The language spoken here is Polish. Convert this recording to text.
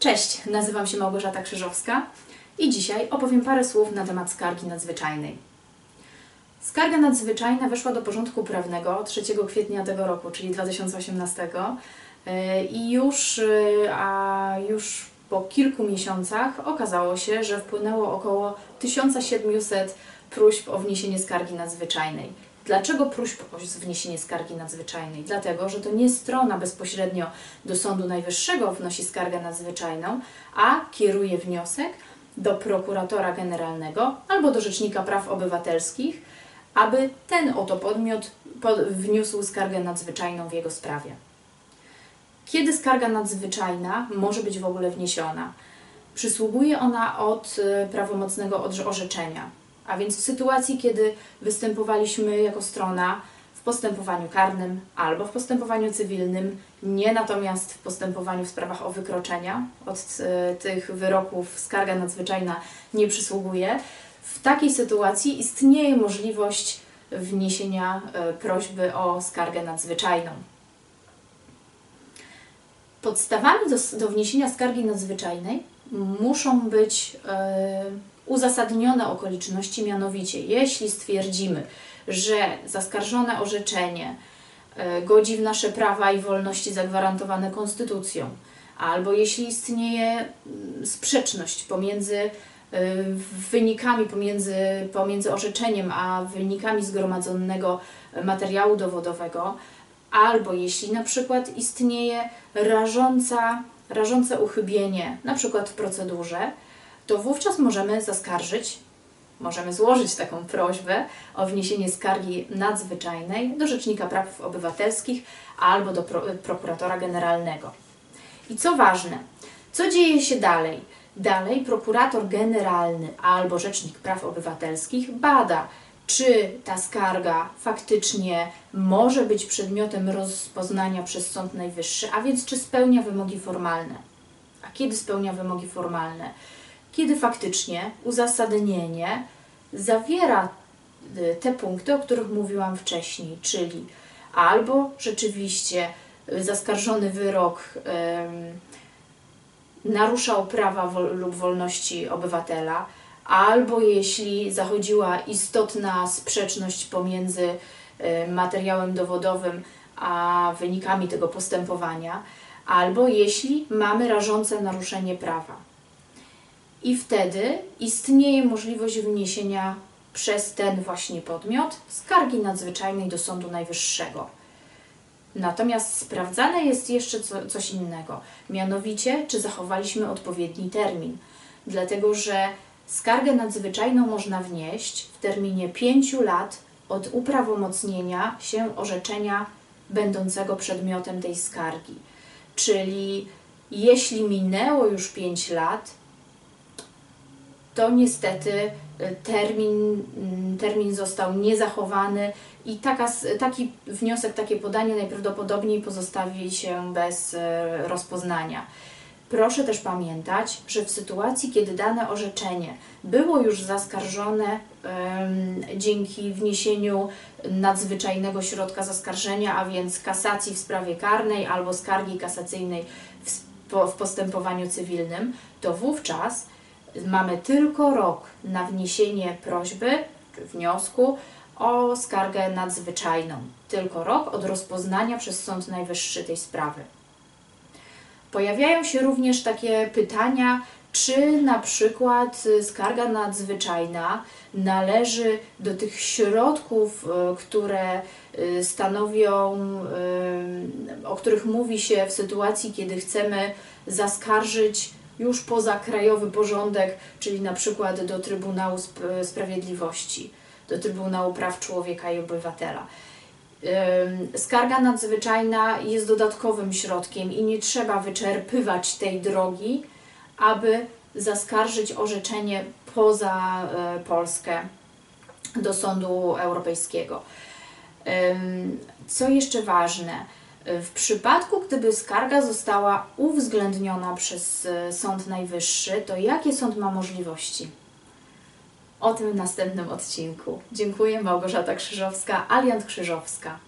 Cześć, nazywam się Małgorzata Krzyżowska i dzisiaj opowiem parę słów na temat skargi nadzwyczajnej. Skarga nadzwyczajna weszła do porządku prawnego 3 kwietnia tego roku, czyli 2018 yy, i już, yy, a już po kilku miesiącach okazało się, że wpłynęło około 1700 próśb o wniesienie skargi nadzwyczajnej. Dlaczego próśb o wniesienie skargi nadzwyczajnej? Dlatego, że to nie strona bezpośrednio do Sądu Najwyższego wnosi skargę nadzwyczajną, a kieruje wniosek do prokuratora generalnego albo do Rzecznika Praw Obywatelskich, aby ten oto podmiot wniósł skargę nadzwyczajną w jego sprawie. Kiedy skarga nadzwyczajna może być w ogóle wniesiona? Przysługuje ona od y, prawomocnego orzeczenia, a więc w sytuacji, kiedy występowaliśmy jako strona w postępowaniu karnym albo w postępowaniu cywilnym, nie natomiast w postępowaniu w sprawach o wykroczenia, od y, tych wyroków skarga nadzwyczajna nie przysługuje, w takiej sytuacji istnieje możliwość wniesienia y, prośby o skargę nadzwyczajną. Podstawami do, do wniesienia skargi nadzwyczajnej muszą być e, uzasadnione okoliczności, mianowicie jeśli stwierdzimy, że zaskarżone orzeczenie e, godzi w nasze prawa i wolności zagwarantowane konstytucją, albo jeśli istnieje mm, sprzeczność pomiędzy e, wynikami, pomiędzy, pomiędzy orzeczeniem a wynikami zgromadzonego materiału dowodowego, albo jeśli na przykład istnieje rażąca, rażące uchybienie, na przykład w procedurze, to wówczas możemy zaskarżyć, możemy złożyć taką prośbę o wniesienie skargi nadzwyczajnej do Rzecznika Praw Obywatelskich albo do pro, prokuratora generalnego. I co ważne, co dzieje się dalej? Dalej prokurator generalny albo Rzecznik Praw Obywatelskich bada, czy ta skarga faktycznie może być przedmiotem rozpoznania przez Sąd Najwyższy, a więc czy spełnia wymogi formalne. A kiedy spełnia wymogi formalne? Kiedy faktycznie uzasadnienie zawiera y, te punkty, o których mówiłam wcześniej, czyli albo rzeczywiście zaskarżony wyrok naruszał prawa lub wolności obywatela, albo jeśli zachodziła istotna sprzeczność pomiędzy y, materiałem dowodowym a wynikami tego postępowania, albo jeśli mamy rażące naruszenie prawa. I wtedy istnieje możliwość wniesienia przez ten właśnie podmiot skargi nadzwyczajnej do Sądu Najwyższego. Natomiast sprawdzane jest jeszcze co, coś innego, mianowicie czy zachowaliśmy odpowiedni termin, dlatego że Skargę nadzwyczajną można wnieść w terminie 5 lat od uprawomocnienia się orzeczenia będącego przedmiotem tej skargi. Czyli jeśli minęło już 5 lat, to niestety y, termin, mm, termin został niezachowany i taka, taki wniosek, takie podanie najprawdopodobniej pozostawi się bez y, rozpoznania. Proszę też pamiętać, że w sytuacji, kiedy dane orzeczenie było już zaskarżone um, dzięki wniesieniu nadzwyczajnego środka zaskarżenia, a więc kasacji w sprawie karnej albo skargi kasacyjnej w, w postępowaniu cywilnym, to wówczas mamy tylko rok na wniesienie prośby czy wniosku o skargę nadzwyczajną. Tylko rok od rozpoznania przez Sąd Najwyższy tej sprawy. Pojawiają się również takie pytania, czy na przykład y, skarga nadzwyczajna należy do tych środków, y, które y, stanowią, o których mówi się w sytuacji, kiedy chcemy zaskarżyć już poza krajowy porządek, czyli na przykład do Trybunału Sprawiedliwości, do Trybunału Praw Człowieka i Obywatela. Skarga nadzwyczajna jest dodatkowym środkiem i nie trzeba wyczerpywać tej drogi, aby zaskarżyć orzeczenie poza e, Polskę do Sądu Europejskiego. Co jeszcze ważne, w przypadku, gdyby skarga została uwzględniona przez e, Sąd Najwyższy, to jakie sąd ma możliwości? O tym w następnym odcinku. Dziękuję, Małgorzata Krzyżowska, Aliant Krzyżowska.